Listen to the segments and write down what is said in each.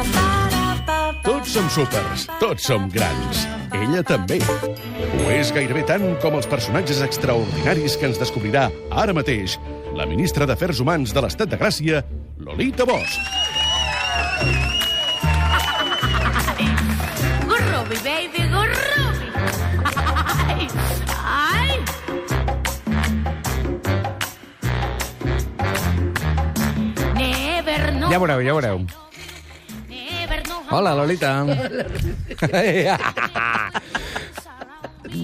Tots som súpers, tots som grans. Ella també. Ho és gairebé tant com els personatges extraordinaris que ens descobrirà ara mateix la ministra d'Afers Humans de l'Estat de Gràcia, Lolita Bosch. Gurrubi, baby, gurrubi. Ay. Never know, Ja veureu, ja veureu. Hola, Lolita.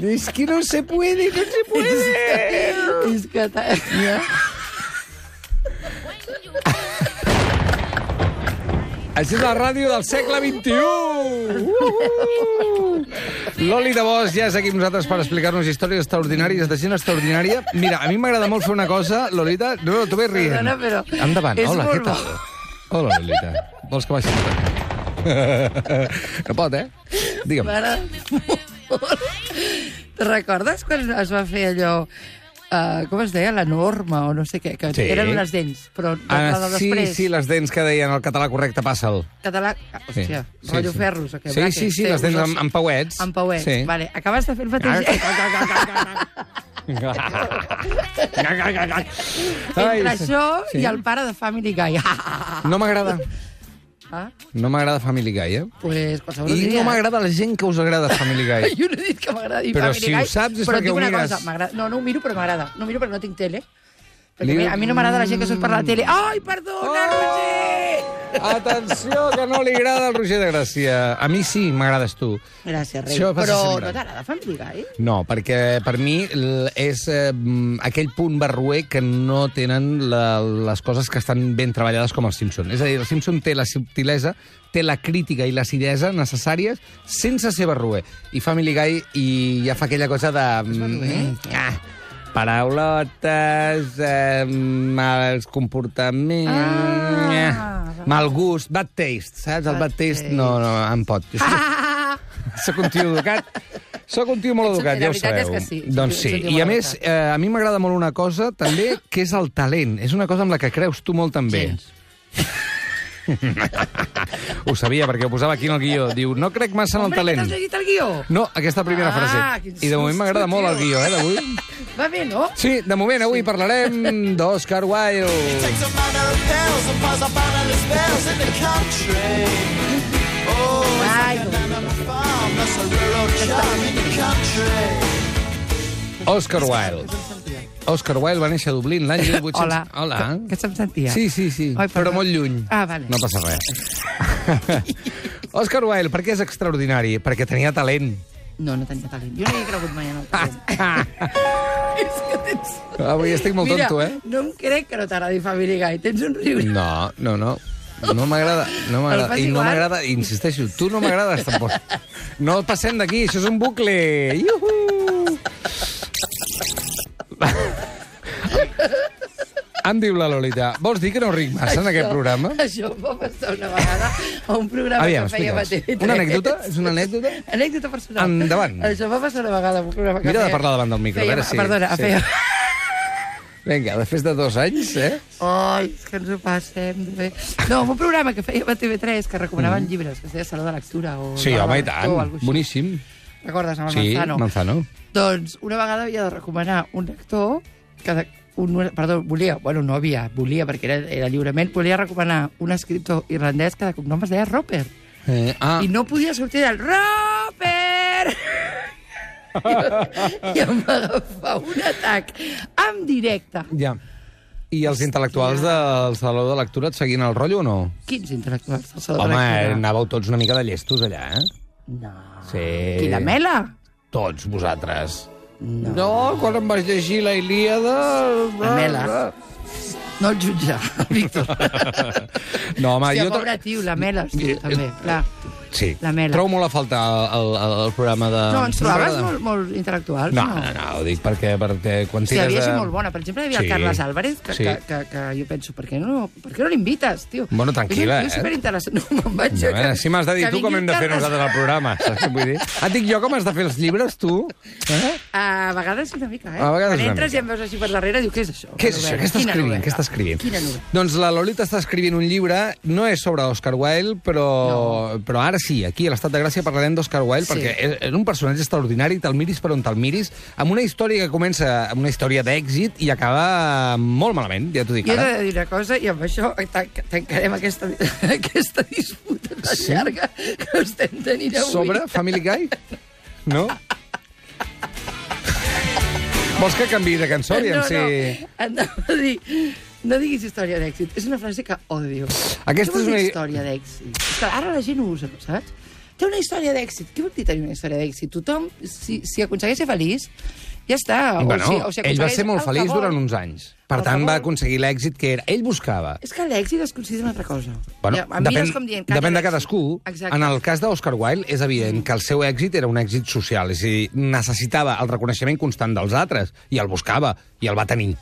es que no se puede, no se puede. És que... Ja. Això és la ràdio del segle XXI. Uh! Loli de Bosch ja és aquí amb nosaltres per explicar-nos històries extraordinàries de gent extraordinària. Mira, a mi m'agrada molt fer una cosa, Lolita. No, no, tu ves rient. Perdona, però Endavant. Hola, què tal? Hola, Lolita. Vols que baixi? No pot, eh? Digue'm. M'agrada molt. Te recordes quan es va fer allò... Uh, com es deia? La norma, o no sé què, que Sí. eren unes dents, però Ah, de sí, després... sí, les dents que deien el català correcte, passa'l. Català... Ah, hòstia, Sí, rotllo sí. ferros, o què? Sí, braques, sí, sí, les dents amb, amb pauets. Amb pauets, Sí. vale. Acabes de fer el mateix... Ai, Entre sí. això Sí. i el pare de Family Guy. No m'agrada. ah, No m'agrada Family Guy, eh? pues qualsevol I dia. no m'agrada la gent que us agrada Family Guy. Jo no he dit que m'agradi Però Family si ho Guy, saps és però perquè ho una mires. Cosa, no, no ho miro, però m'agrada. No ho miro perquè no tinc tele. Perquè Li- a mi- a mi no m'agrada la gent que surt per la tele. Ai, perdona, Oh! Roger! Atenció, que no li agrada el Roger de Gràcia. A mi sí, m'agrades tu. Gràcies, rei. Això passa Però sempre. no t'agrada Family Guy? No, perquè per mi és eh, mm, aquell punt barruer que no tenen la, les coses que estan ben treballades com els Simpson. És a dir, el Simpson té la subtilesa, té la crítica i l'acidesa necessàries sense ser barruer. I Family Guy i ja fa aquella cosa de... mm, ah, paraulotes, eh, mals comportaments, Ah. eh, mal gust, bad taste, saps? El bad Bad taste taste. no, no, em pot. Jo soc, Ah! soc un tio educat. Soc un tio molt educat, ja ho veritat és sabeu. que sí, Doncs sí, i a més, eh, a mi m'agrada molt una cosa també, que és el talent. És una cosa amb la que creus tu molt també. Gens. Ho sabia, perquè ho posava aquí en el guió. Diu, no crec massa en el Hombre, talent. t'has llegit el guió? No, aquesta primera Ah, frase. I de moment m'agrada molt el guió, eh, d'avui. Va bé, no? Sí, de moment avui parlarem d'Oscar Wilde. Oh, Ai. Oscar Wilde. Oscar Wilde va néixer a Dublín l'any 1800... Hola. Hola. Que, que se'm sentia? Sí, sí, sí, Ai, però molt lluny. Ah, vale. No passa res. Oscar Wilde, per què és extraordinari? Perquè tenia talent. No, no tenia talent. Jo no hi he cregut mai en el talent. És que tens... Avui estic molt Mira, tonto, eh? no em crec que no t'agradi Family Guy. Tens un riure. No, no, no. No m'agrada, no m'agrada, i no m'agrada, insisteixo, tu no m'agrades tampoc. No passem d'aquí, això és un bucle. Iuhu! Em diu la Lolita, vols dir que no ric massa en aquest programa? Això em va passar una vegada a un programa Aviam, que a explica'ns. TV3. Una anècdota? És una anècdota? Anècdota personal. Endavant. Això em va passar una vegada a un programa que Mira de fèiem- parlar davant del micro, a fèiem- veure si- Perdona, sí. fèiem... Vinga, després de dos anys, eh? Ai, és que ens ho passem de bé. No, un programa que fèiem a TV3 que recomanaven llibres, que es deia Saló de Lectura o... Mm. Sí, home, de i tant. cosa així. Recordes, amb el Sí, Manzano? Manzano. Doncs una vegada havia de recomanar un lector que de, un, perdó, volia, bueno, no havia, volia, perquè era, era lliurement, volia recomanar un escriptor irlandès que de cognom es deia Roper. Eh, ah, I no podia sortir del Roper! I em va agafar un atac en directe. ja. I els intel·lectuals del Saló de Lectura et seguien el rotllo o no? Quins intel·lectuals del Saló de Home, Lectura? anàveu tots una mica de llestos allà, eh? No. Sí. Qui, la Mela? Tots vosaltres. No. No, quan em vaig llegir la Ilíada... La Mela. No el jutjar, Víctor. No, home, Hòstia, jo... pobre tio, la Mela, tu, Eh, també, clar. Sí, La Mela. trobo molt a faltar el, el, el programa de... No, ens trobaves m'agrada. molt, molt intel·lectuals, No, no? no, no, ho dic perquè, perquè quan tires havia de... gent molt bona. Per exemple, hi havia Sí. el Carles Álvarez, que, Sí. que, que, que jo penso, per què no, per què no l'invites, tio? Bueno, tranquil·la, eh? És superinteressant. No, me'n vaig... A veure, si m'has de dir que tu com hem de fer nosaltres el programa, saps què vull dir? Et dic jo com has de fer els llibres, tu? Eh? A vegades una mica, eh? A vegades Quan entres i em veus així per darrere, diu, què és això? Què és això? Què està escrivint? Què està escrivint? Quina novel·la? Doncs la Lolita està escrivint un llibre, no és sobre Oscar Wilde, però, no. però ara sí, aquí a l'Estat de Gràcia parlarem d'Oscar Wilde, Sí. perquè és, un personatge extraordinari, te'l miris per on te'l miris, amb una història que comença amb una història d'èxit i acaba molt malament, ja t'ho dic Jo he ara. de dir una cosa, i amb això tanc- tancarem aquesta, aquesta disputa tan Sí? llarga que estem tenint avui. Sobre Family Guy? No? Vols que canvi de cançó? Aviam no, si... no, anava a dir, no diguis història d'èxit. És una frase que odio. Aquesta Què vol és una- història d'èxit? Ara la gent ho usa, saps? Té una història d'èxit. Què vol dir tenir una història d'èxit? Tothom, si, si aconsegueix ser feliç, ja està. Bueno, o si, o si ell va ser molt feliç durant uns anys. Per tant, va aconseguir l'èxit que era. Ell buscava És que l'èxit es considera una altra cosa. Bueno, Ja, depèn, com dient... depèn de cadascú. Exacte. En el cas d'Oscar Wilde, és evident que el seu èxit era un èxit social, és a dir, necessitava el reconeixement constant dels altres, i el buscava, i el va tenir.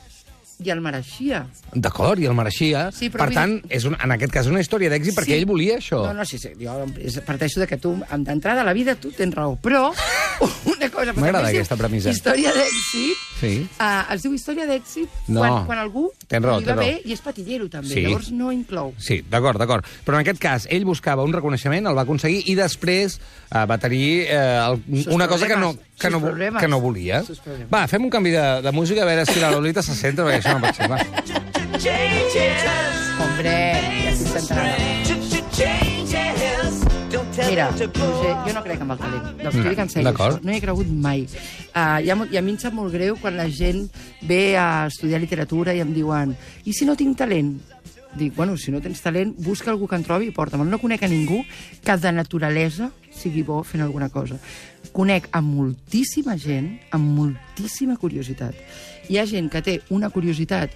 I el mereixia. D'acord, i el mereixia. Sí, per vull tant, és un, en aquest cas una història d'èxit perquè Sí. ell volia això. No, no, sí, sí, jo parteixo de que tu, d'entrada a la vida, tu tens raó. Però, una cosa... M'agrada aquesta premissa. Història d'èxit. Sí. Uh, es diu història d'èxit No. quan, quan algú Tens raó, li va raó. bé i és patillero, també. Sí. Llavors no inclou. Sí, d'acord, d'acord. Però en aquest cas, ell buscava un reconeixement, el va aconseguir, i després eh, va tenir eh, el, Sus una cosa que no, que, no, que no volia. Va, fem un canvi de, de música, a veure si la Lolita se centra, perquè això no pot ser. Va. Hombre, ja estic centrada. Mira, Roger, jo no crec en el talent. Doncs t'ho dic en sèrio. D'acord. No hi he cregut mai. Uh, i, a, I a mi em sap molt greu quan la gent ve a estudiar literatura i em diuen i si no tinc talent? Dic, bueno, si no tens talent, busca algú que en trobi i porta'm. No conec a ningú que de naturalesa sigui bo fent alguna cosa. Conec a moltíssima gent amb moltíssima curiositat. Hi ha gent que té una curiositat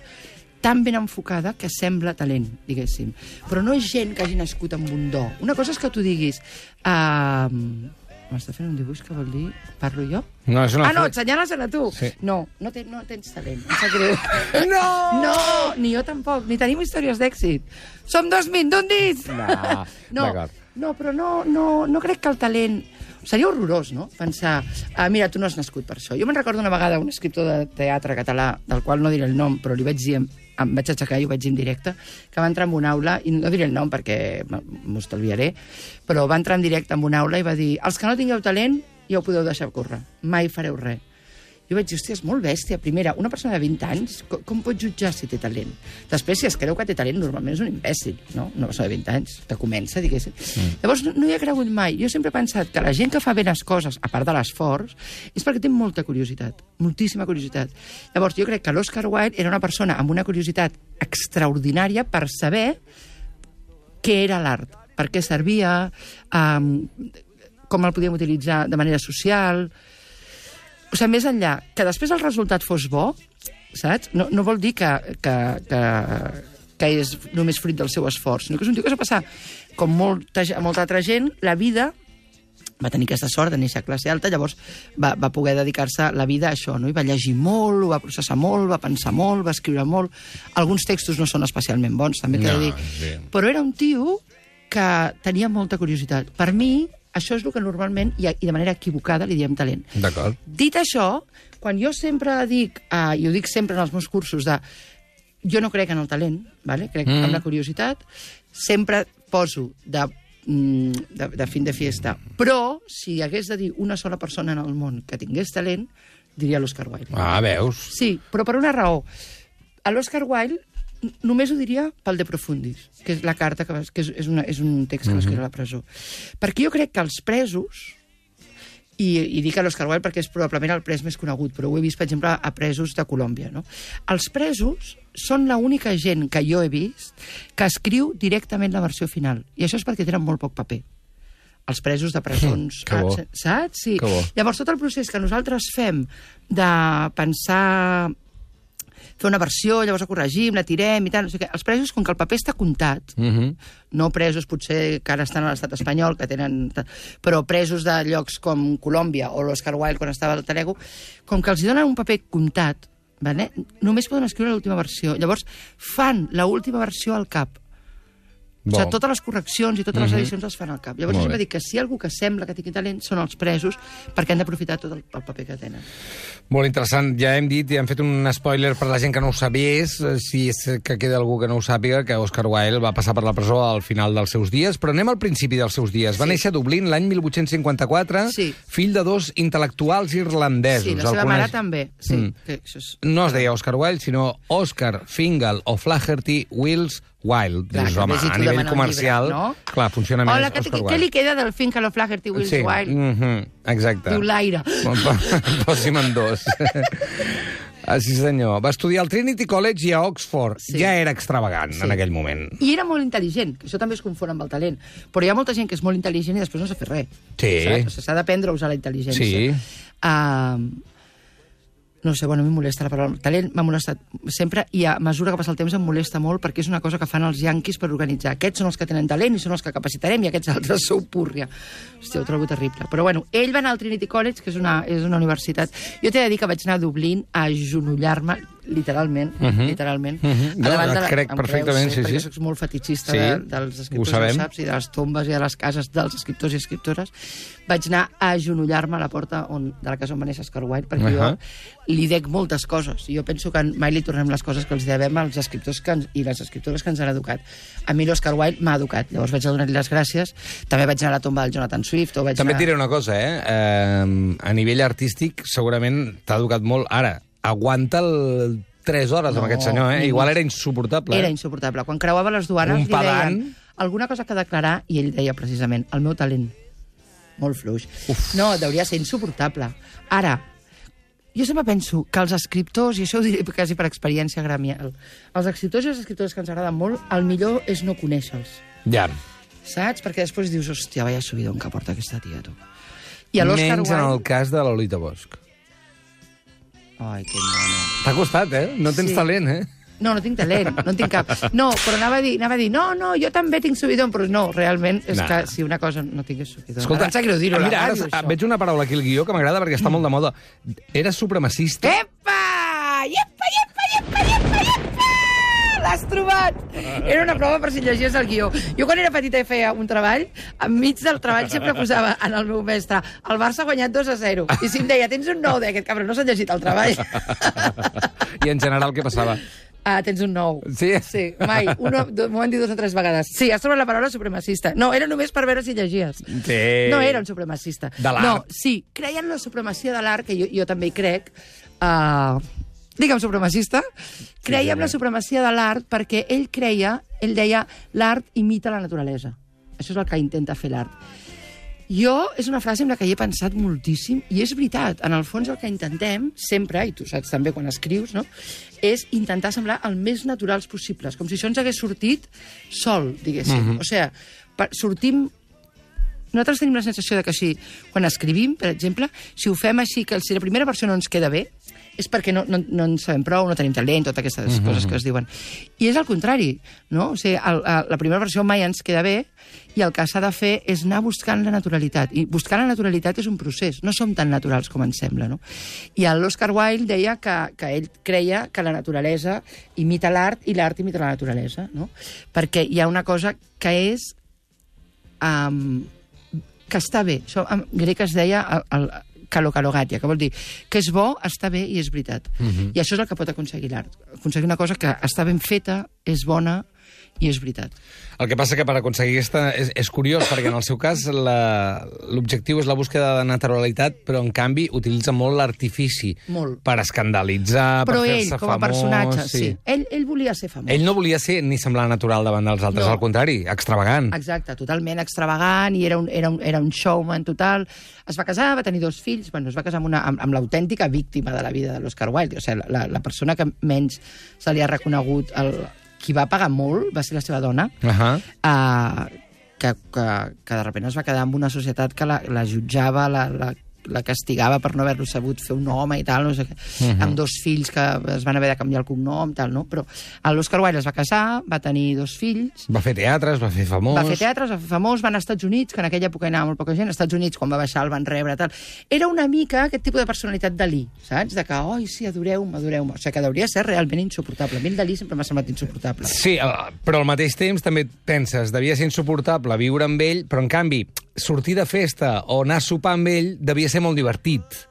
tan ben enfocada que sembla talent, diguéssim. Però no és gent que hagi nascut amb un do. Una cosa és que tu diguis... Uh, M'està fent un dibuix que vol dir... Parlo jo? No, és una ah, no, fre- assenyales a tu. Sí. No, no, te, no tens talent. Em sap greu. No! No, ni jo tampoc. Ni tenim històries d'èxit. Som dos mindundis! No, no, d'acord. No, però no, no, no crec que el talent... Seria horrorós, no?, pensar, ah, mira, tu no has nascut per això. Jo me'n recordo una vegada un escriptor de teatre català, del qual no diré el nom, però li vaig dir, em vaig aixecar i ho vaig dir en directe, que va entrar en una aula, i no diré el nom perquè m'ho estalviaré, però va entrar en directe en una aula i va dir, els que no tingueu talent ja ho podeu deixar córrer, mai fareu res. Jo vaig dir, hòstia, és molt bèstia. Primera, una persona de 20 anys, com, com pot jutjar si té talent? Després, si es creu que té talent, normalment és un imbècil, no? Una persona de 20 anys, que comença, diguéssim. Mm. Llavors, no, no hi he cregut mai. Jo sempre he pensat que la gent que fa bé les coses, a part de l'esforç, és perquè té molta curiositat, moltíssima curiositat. Llavors, jo crec que l'Oscar Wilde era una persona amb una curiositat extraordinària per saber què era l'art, per què servia, um, com el podíem utilitzar de manera social... O sigui, més enllà, que després el resultat fos bo, saps? No, no vol dir que, que, que, que és només fruit del seu esforç, sinó que és un tio que es va passar, com molta, molta altra gent, la vida va tenir aquesta sort de néixer a classe alta, llavors va, va poder dedicar-se la vida a això, no? I va llegir molt, ho va processar molt, va pensar molt, va escriure molt. Alguns textos no són especialment bons, també t'he No, de dir. sí. Però era un tio que tenia molta curiositat. Per mi, això és el que normalment, i, i de manera equivocada, li diem talent. D'acord. Dit això, quan jo sempre dic, uh, i ho dic sempre en els meus cursos, de jo no crec en el talent, vale? crec Mm. en la curiositat, sempre poso de, mm, de, de fin de fiesta. Però, si hagués de dir una sola persona en el món que tingués talent, diria l'Oscar Wilde. Ah, veus? Sí, però per una raó. A l'Oscar Wilde només ho diria pel De Profundis, que és la carta que, va, que és, és, una, és un text que va escriure a la presó. Perquè jo crec que els presos, i, i dic a l'Oscar Wilde perquè és probablement el pres més conegut, però ho he vist, per exemple, a presos de Colòmbia. No? Els presos són l'única gent que jo he vist que escriu directament la versió final. I això és perquè tenen molt poc paper els presos de presons. Que bo. ah, saps? Sí. Que bo. Llavors, tot el procés que nosaltres fem de pensar fer una versió, llavors la corregim, la tirem i tal, sé què. Els presos, com que el paper està comptat, Mm -hmm. no presos potser que ara estan a l'estat espanyol, que tenen... però presos de llocs com Colòmbia o l'Oscar Wilde quan estava al Talego, com que els donen un paper comptat, vale? només poden escriure l'última versió. Llavors fan la última versió al cap. O Bo. sigui, totes les correccions i totes les edicions les fan al cap. Llavors, sempre dic que si algú que sembla que tingui talent són els presos perquè han d'aprofitar tot el, el paper que tenen. Molt interessant. Ja hem dit i hem fet un spoiler per la gent que no ho sabies, eh, si és que queda algú que no ho sàpiga, que Oscar Wilde va passar per la presó al final dels seus dies, però anem al principi dels seus dies. Va Sí. néixer a Dublín l'any 1854, Sí. fill de dos intel·lectuals irlandesos. Sí, la El seva coneix- mare també. Sí, Mm. que això és... No es deia Oscar Wilde, sinó Oscar Fingal o Flaherty Wills Wilde. Clar, Dius, que home, a nivell comercial, llibre, no? clar, funciona més Hola, que, Oscar Wilde. què li queda del Finca lo Flaherty Wills sí. Wild? Mm -hmm. Exacte. Diu l'aire. Posi'm en dos. Ah, sí, senyor. Va estudiar al Trinity College i a Oxford. Sí. Ja era extravagant Sí. en aquell moment. I era molt intel·ligent, que això també es confon amb el talent. Però hi ha molta gent que és molt intel·ligent i després no sap fer res. Sí. S'ha d'aprendre a usar la intel·ligència. Sí. Uh, no sé, bueno, a mi molesta la paraula. Talent m'ha molestat sempre i a mesura que passa el temps em molesta molt perquè és una cosa que fan els yanquis per organitzar. Aquests són els que tenen talent i són els que capacitarem i aquests altres sou púrria. Hòstia, ho trobo terrible. Però bueno, ell va anar al Trinity College, que és una, és una universitat. Jo t'he de dir que vaig anar a Dublín a agenollar-me, literalment, uh -huh. literalment, Mhm. a No, et la- crec em perfectament, creus, sí, perquè sí. soc molt fetichista Sí, de, dels ho escriptors, sabem. ho saps, i de les tombes i de les cases dels escriptors i escriptores. Vaig anar a agenollar-me a la porta on, de la casa on va néixer Oscar Wilde, perquè Ahà. jo li dec moltes coses. Jo penso que mai li tornem les coses que els devem als escriptors que ens, i les escriptores que ens han educat. A mi l'Oscar Wilde m'ha educat. Llavors vaig a donar-li les gràcies. També vaig anar a la tomba del Jonathan Swift. O vaig També et anar... diré una cosa, eh? eh a nivell artístic, segurament t'ha educat molt. Ara, aguanta el 3 hores No, amb aquest senyor, eh? Igual era insuportable. Era eh? insuportable. Quan creuava les duanes Un li deien pedant. alguna cosa que declarar i ell deia precisament el meu talent. Molt fluix. Uf. No, hauria ser insuportable. Ara, jo sempre penso que els escriptors, i això ho diré quasi per experiència gremial, els escriptors i les escriptores que ens agraden molt, el millor és no conèixer-los. Ja. Saps? Perquè després dius, hòstia, vaya subidon que porta aquesta tia, tu. I a Menys en el Wilde... cas de Lolita Bosch. Ai, que mono. T'ha costat, eh? No tens Sí. talent, eh? No, no tinc talent, no en tinc cap. No, però anava a dir, anava a dir no, no, jo també tinc subidon, però no, realment és Nah. que si una cosa no tingués subidon... Escolta, em sap greu dir-ho la mira, ara això. veig una paraula aquí al guió que m'agrada perquè està molt de moda. Era supremacista. Epa! Iepa, iepa, iepa, iepa, iepa! L'has trobat! Era una prova per si llegies el guió. Jo quan era petita i feia un treball, enmig del treball sempre posava en el meu mestre el Barça ha guanyat 2 a 0. I si em deia, tens un 9, d'aquest cabron no s'ha llegit el treball. I en general què passava? Ah, tens un 9. Sí? Sí, mai. Uno, m'ho han dit dues o tres vegades. Sí, has trobat la paraula supremacista. No, era només per veure si llegies. Sí. No era un supremacista. De l'art. No, sí, creien en la supremacia de l'art, que jo, jo també hi crec. Uh, digue'm supremacista. Creia en la supremacia de l'art perquè ell creia, ell deia, l'art imita la naturalesa. Això és el que intenta fer l'art. Jo, és una frase amb la que hi he pensat moltíssim, i és veritat, en el fons el que intentem, sempre, i tu saps també quan escrius, no?, és intentar semblar el més naturals possibles, com si això ens hagués sortit sol, diguéssim. O sigui, per, sortim nosaltres tenim la sensació de que si, quan escrivim, per exemple, si ho fem així, que si la primera versió no ens queda bé, és perquè no, no, no en sabem prou, no tenim talent, totes aquestes mm -hmm. coses que es diuen. I és el contrari, no? O sigui, el, el, la primera versió mai ens queda bé i el que s'ha de fer és anar buscant la naturalitat. I buscar la naturalitat és un procés, no som tan naturals com ens sembla, no? I l'Oscar Wilde deia que, que ell creia que la naturalesa imita l'art i l'art imita la naturalesa, no? Perquè hi ha una cosa que és um, que està bé. Això en grec es deia el, el calocalogatia, que vol dir que és bo, està bé i és veritat. Uh -huh. I això és el que pot aconseguir l'art. Aconseguir una cosa que està ben feta, és bona i és veritat. El que passa que per aconseguir aquesta... És, és curiós, perquè en el seu cas l'objectiu és la búsqueda de naturalitat, però en canvi utilitza molt l'artifici per escandalitzar, Però per ell, fer-se com a famós... personatge, sí. Ell, ell volia ser famós. Ell no volia ser ni semblar natural davant dels altres, No. al contrari, extravagant. Exacte, totalment extravagant i era un, era un, era un showman total. Es va casar, va tenir dos fills, bueno, es va casar amb, una, amb, amb l'autèntica víctima de la vida de l'Oscar Wilde, o sigui, la, la persona que menys se li ha reconegut, el, qui va pagar molt va ser la seva dona, Uh -huh. uh, que, que, que de sobte es va quedar amb una societat que la, la jutjava, la, la, la castigava per no haver-lo sabut fer un home i tal, no sé què, Mhm. amb dos fills que es van haver de canviar el cognom, tal, no? Però l'Oscar Wilde es va casar, va tenir dos fills, Va fer teatre, es va fer famós. va fer teatre, es va fer famós, van als Estats Units, que en aquella època hi anava molt poca gent, als Estats Units, quan va baixar, el van rebre, tal. Era una mica aquest tipus de personalitat Dalí, saps? De que, oi, sí, adoreu-me, adoreu-me. O sigui, que hauria de ser realment insuportable. A mi el Dalí sempre m'ha semblat insuportable. Sí, eh, però al mateix temps també penses, devia ser insuportable viure amb ell, però en canvi, sortir de festa o anar a sopar amb ell devia ser molt divertit.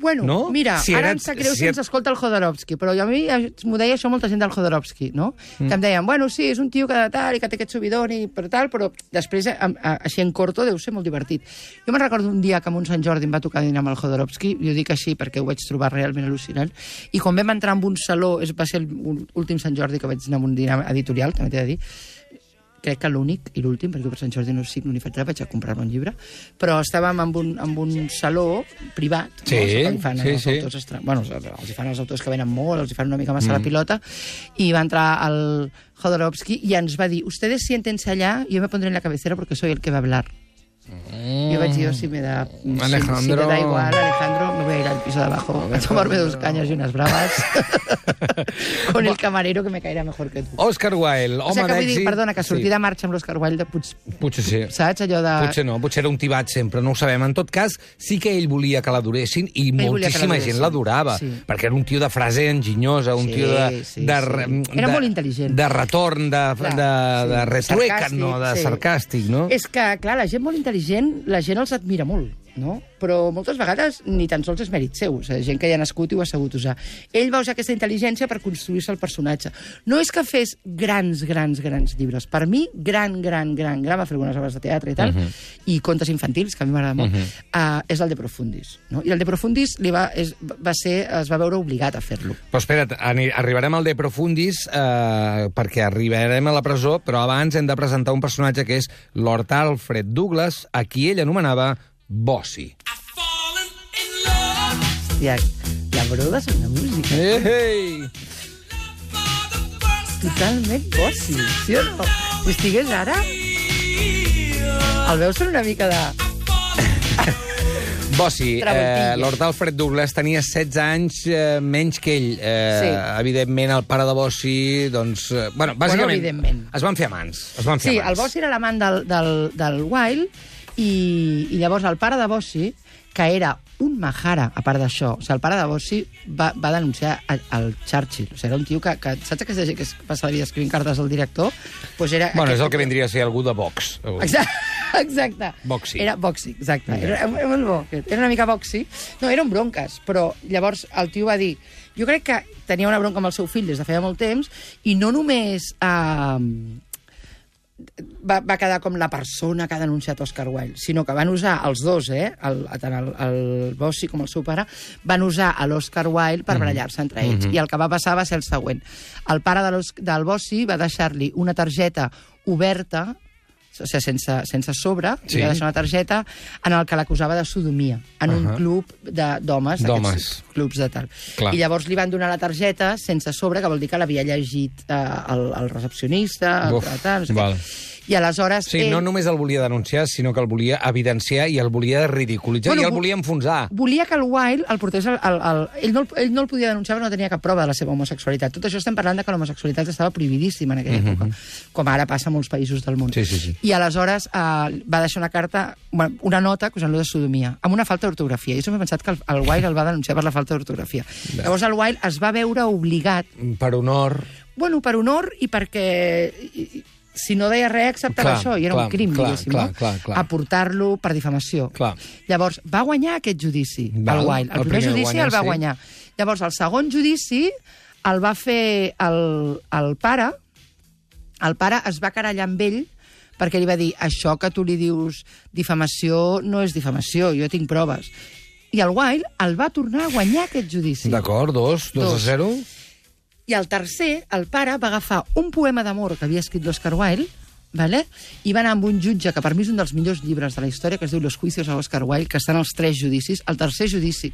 Bueno, No? mira, Si ara em sap greu si si, ens escolta el Jodorowsky, però a mi eh, m'ho deia això molta gent del Jodorowsky, no? Mm. Que em deien, bueno, sí, és un tio que de tal i que té aquest subidon i per tal, però després, a, a, així en corto, deu ser molt divertit. Jo me'n recordo un dia que a un Sant Jordi em va tocar dinar amb el Jodorowsky, i ho dic així perquè ho vaig trobar realment al·lucinant, i quan vam entrar en un saló, és, va ser l'últim Sant Jordi que vaig anar a un dinar editorial, també t'he de dir, crec que l'únic i l'últim, perquè per Sant Jordi no signo ni faig res, vaig a comprar-me un llibre, però estàvem en un, en un saló privat, Sí, no? Que li fan sí, els sí. autors estra... bueno, els, els hi fan els autors que venen molt, els hi fan una mica massa mm. la pilota, i va entrar el Jodorowsky i ens va dir, ustedes siéntense allá, yo me pondré en la cabecera porque soy el que va a hablar. Mm. Yo vaig dir, "Oh, si me da, si- si, Alejandro. me da igual, Alejandro, me voy a ir al piso de abajo a tomarme dos cañas y unas bravas con el camarero que me caerá mejor que tu. Oscar Wilde, o home sigui que vull dir, d'èxit. perdona, que sortir Sí. de marxa amb l'Òscar Wilde, potser, Potser sí. saps, allò de... Potser no, potser era un tibat sempre, no ho sabem. En tot cas, sí que ell volia que l'adoressin i que moltíssima l'adoressin, gent l'adorava, sí. perquè era un tio de frase enginyosa, un Sí, tio de... sí, de, sí. Era de, molt intel·ligent. De retorn, de, Clar, de, sí. de retrueca, Sarcàstic, no, de sí. sarcàstic, no? És que, clar, la gent molt intel·ligent, la gent els admira molt, no? Però moltes vegades ni tan sols és mèrit seu, o sigui, gent que hi ha nascut i ho ha sabut usar. Ell va usar aquesta intel·ligència per construir-se el personatge. No és que fes grans, grans, grans llibres. Per mi, gran, gran, gran, gran, va fer algunes obres de teatre i tal, Mhm. i contes infantils, que a mi m'agrada molt, uh, és el de Profundis. No? I el de Profundis li va, és, va ser, es va veure obligat a fer-lo. Però espera't, arribarem al De Profundis eh, perquè arribarem a la presó, però abans hem de presentar un personatge que és Lord Alfred Douglas, a qui ell anomenava Bossy. Hòstia, la broda és una música. Ei, ei! Totalment bossi, sí o no? Si estigués ara... El veus fent una mica de... Bossy, eh. Lord Alfred Douglas tenia 16 anys eh, menys que ell. Eh, Sí. Evidentment, el pare de Bossy, doncs... Eh, bueno, bàsicament, evidentment. es van fer amants. Es van fer Sí, amants. el Bossi era l'amant del, del, del Wilde i, i llavors el pare de Bossi, que era un Mahara, a part d'això, o sigui, el pare de Bossi va, va denunciar a- al Churchill. O sigui, era un tio que, que saps aquesta gent que es passa la vida escrivint cartes al director? Pues era Bueno, és aquest- el que vindria a ser algú de Vox. Exacte. Exacte. Boxy. Era boxy, exacte. Era, era molt bo. Era una mica boxy. No, eren bronques, però llavors el tio va dir... Jo crec que tenia una bronca amb el seu fill des de feia molt temps i no només... Eh, va, va quedar com la persona que ha denunciat Oscar Wilde, sinó que van usar els dos, eh, el, tant el, el Bossi com el seu pare, van usar a l'Oscar Wilde per barallar-se entre ells. I el que va passar va ser el següent. El pare de del Bossi va deixar-li una targeta oberta o sigui, sense, sense sobre, Sí. li va deixar una targeta en el que l'acusava de sodomia, en un Ahà. club de- d'homes, d'aquests clubs de tal. Clar. I llavors li van donar la targeta sense sobre, que vol dir que l'havia llegit eh, el, el recepcionista, Uf, tal, no sé val. què. I aleshores... Sí, no només el volia denunciar, sinó que el volia evidenciar i el volia ridiculitzar Bueno, i el vo- volia enfonsar. volia que el Wilde el portés al... al, al ell, no, el- ell no el podia denunciar perquè no tenia cap prova de la seva homosexualitat. Tot això estem parlant de que l'homosexualitat estava prohibidíssima en aquella època, com ara passa a molts països del món. Mhm, Sí, sí, sí. I aleshores eh, va deixar una carta, una nota acusant-lo de sodomia, amb una falta d'ortografia. I això m'he pensat que el, el Wilde el va denunciar per la falta d'ortografia. Llavors el Wilde es va veure obligat, Per honor... bueno, per honor i perquè... i- si no deia res, acceptava Clar, això, i era clar, un crim, clar, diguéssim, clar, no? clar, clar. a portar-lo per difamació. Clar. Llavors, va guanyar aquest judici, Val, el Wilde. El, el primer primer judici guanya, el va sí. guanyar. Llavors, el segon judici el va fer el, el pare. El pare es va carallar amb ell perquè li va dir això que tu li dius difamació no és difamació, jo tinc proves. I el Wilde el va tornar a guanyar aquest judici. D'acord, dos, dos, Dos. a zero. I el tercer, el pare, va agafar un poema d'amor que havia escrit l'Oscar Wilde, vale? i va anar amb un jutge, que per mi és un dels millors llibres de la història, que es diu Los juicios a Oscar Wilde, que estan els tres judicis. El tercer judici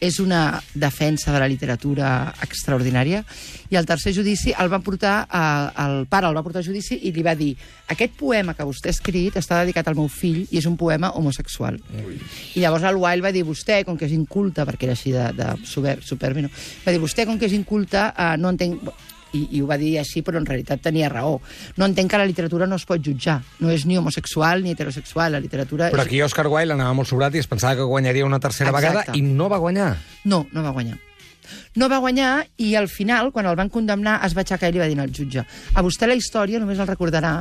és una defensa de la literatura extraordinària, i el tercer judici el va portar, a, el pare el va portar a judici i li va dir aquest poema que vostè ha escrit està dedicat al meu fill i és un poema homosexual. Ui. I llavors el Wilde va dir, vostè, com que és inculta, perquè era així de, de super, superbi, no? va dir, vostè, com que és inculta, eh, no entenc i, i ho va dir així, però en realitat tenia raó. No entenc que la literatura no es pot jutjar. No és ni homosexual ni heterosexual. La literatura Però aquí Oscar Wilde anava molt sobrat i es pensava que guanyaria una tercera Exacte. vegada i no va guanyar. No, no va guanyar. No va guanyar i al final, quan el van condemnar, es va aixecar i li va dir al jutge a vostè la història només el recordarà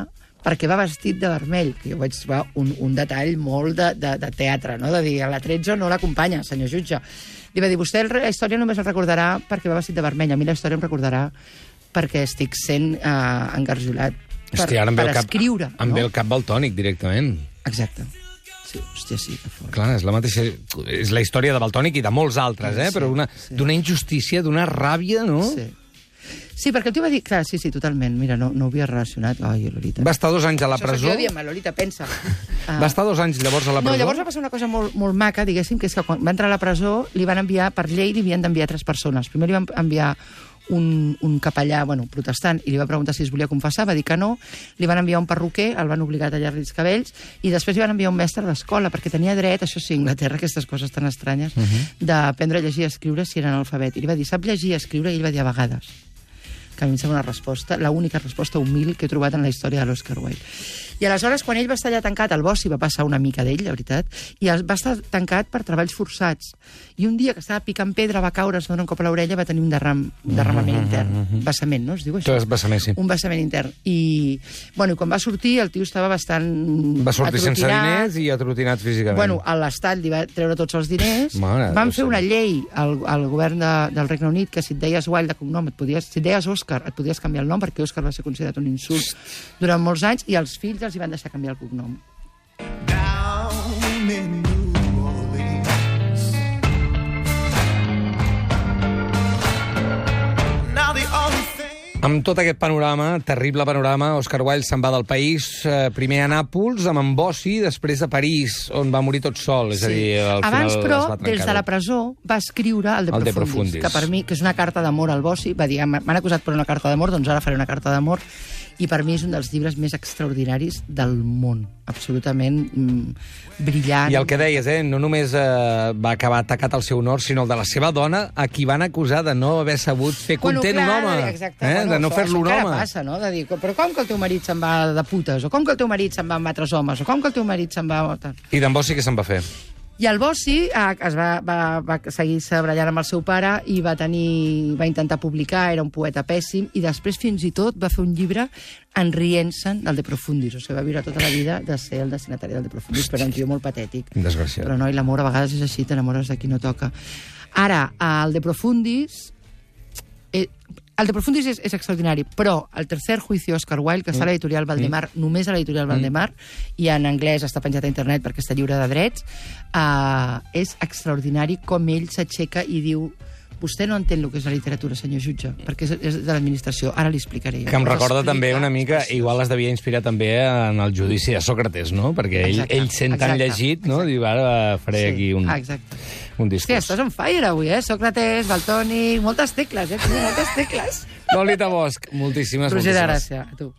perquè va vestit de vermell, que jo vaig trobar un, un detall molt de, de, de teatre, no? de dir, a la 13 no l'acompanya, senyor jutge. Li va dir, vostè la història només el recordarà perquè va vestit de vermell, a mi la història em recordarà perquè estic sent eh, engarjolat per, Hòstia, ara em ve per el cap, escriure. em no? ve el cap Baltònic, directament. Exacte. Sí, hòstia, sí, que fort. Clar, és la mateixa... És la història de Baltònic i de molts altres, eh? Sí, Però una- sí. d'una injustícia, d'una ràbia, no? Sí. Sí, perquè el tio va dir... Clar, sí, sí, totalment. Mira, no, no ho havia relacionat. Ai, Lolita. Va estar dos anys a la Això presó. de dir, Lolita, pensa. Ah. Va estar dos anys llavors a la presó. No, llavors va passar una cosa molt, molt maca, diguéssim, que és que quan va entrar a la presó li van enviar, per llei, li havien d'enviar tres persones. Primer li van enviar un, un capellà, bueno, protestant, i li va preguntar si es volia confessar, va dir que no, li van enviar un perruquer, el van obligar a tallar-li els cabells, i després li van enviar un mestre d'escola, perquè tenia dret, això sí, a Anglaterra, aquestes coses tan estranyes, uh -huh. d'aprendre a llegir i escriure si era analfabet. I li va dir, sap llegir i escriure? I ell va dir, a vegades que a mi em sembla una resposta, l'única resposta humil que he trobat en la història de l'Oscar Wilde. I aleshores, quan ell va estar allà tancat, el Bossi va passar una mica d'ell, la veritat, i va estar tancat per treballs forçats. I un dia que estava picant pedra, va caure, es va donar un cop a l'orella, va tenir un derram, un derramament intern. Vessament, no es diu això? Vessament, sí. Un vessament intern. I, bueno, i quan va sortir, el tio estava bastant Va sortir sense diners i atrotinat físicament. Bueno, a l'Estat li va treure tots els diners. Mare Van fer una llei al, al govern de, del Regne Unit que si et deies Wilde de cognom, et podies, si et deies Òscar, et podies canviar el nom, perquè Òscar va ser considerat un insult durant molts anys, i els fills els hi van deixar canviar el cognom. down in Amb tot aquest panorama, terrible panorama, Oscar Wilde se'n va del país, eh, primer a Nàpols, amb en Bossi, després a París, on va morir tot sol. És a dir, al Abans, final però, des de la presó, va escriure el De El De Profundis, Profundis. que per mi, que és una carta d'amor al Bossi, va dir, "M'han m'han acusat per una carta d'amor, doncs ara faré una carta d'amor, i per mi és un dels llibres més extraordinaris del món, absolutament mm, brillant. I el que deies, eh, no només eh, va acabar atacat al seu honor, sinó el de la seva dona, a qui van acusar de no haver sabut fer content clar, un home. Exacte, eh, bueno, de no fer-lo un home. passa, no? De dir, però com que el teu marit se'n va de putes? O com que el teu marit se'n va amb altres homes? O com que el teu marit se'n va... I d'en Bossi què se'n va fer? I el Bossi eh, es va, va, va seguir-se brallant amb el seu pare i va tenir, va intentar publicar, era un poeta pèssim, i després fins i tot va fer un llibre enrient-se'n del De Profundis. O sigui, va viure tota la vida de ser el destinatari del De Profundis, però era un tio molt patètic. Desgraciat. Però no, i l'amor a vegades és així, t'enamores de qui no toca. Ara, el De Profundis... Eh, el de Profundis és, és extraordinari, però el tercer juicio Oscar Wilde, que està a l'editorial Valdemar, només a l'editorial Valdemar, i en anglès està penjat a internet perquè està lliure de drets, uh, és extraordinari com ell s'aixeca i diu vostè no entén el que és la literatura, senyor jutge, perquè és, de l'administració. Ara li explicaré. Que em recorda també una mica, igual es devia inspirar també en el judici de Sòcrates, no? Perquè ell, Exacte, ell sent tan exacte, llegit, no? exacte. Diu, ara faré Sí, aquí un, exacte. un Hòstia, discurs. estàs on fire avui, eh? Sòcrates, Baltònic, moltes tecles, eh? Moltes tecles. Lolita Bosch, moltíssimes, Roger de moltíssimes. Gràcia, a tu.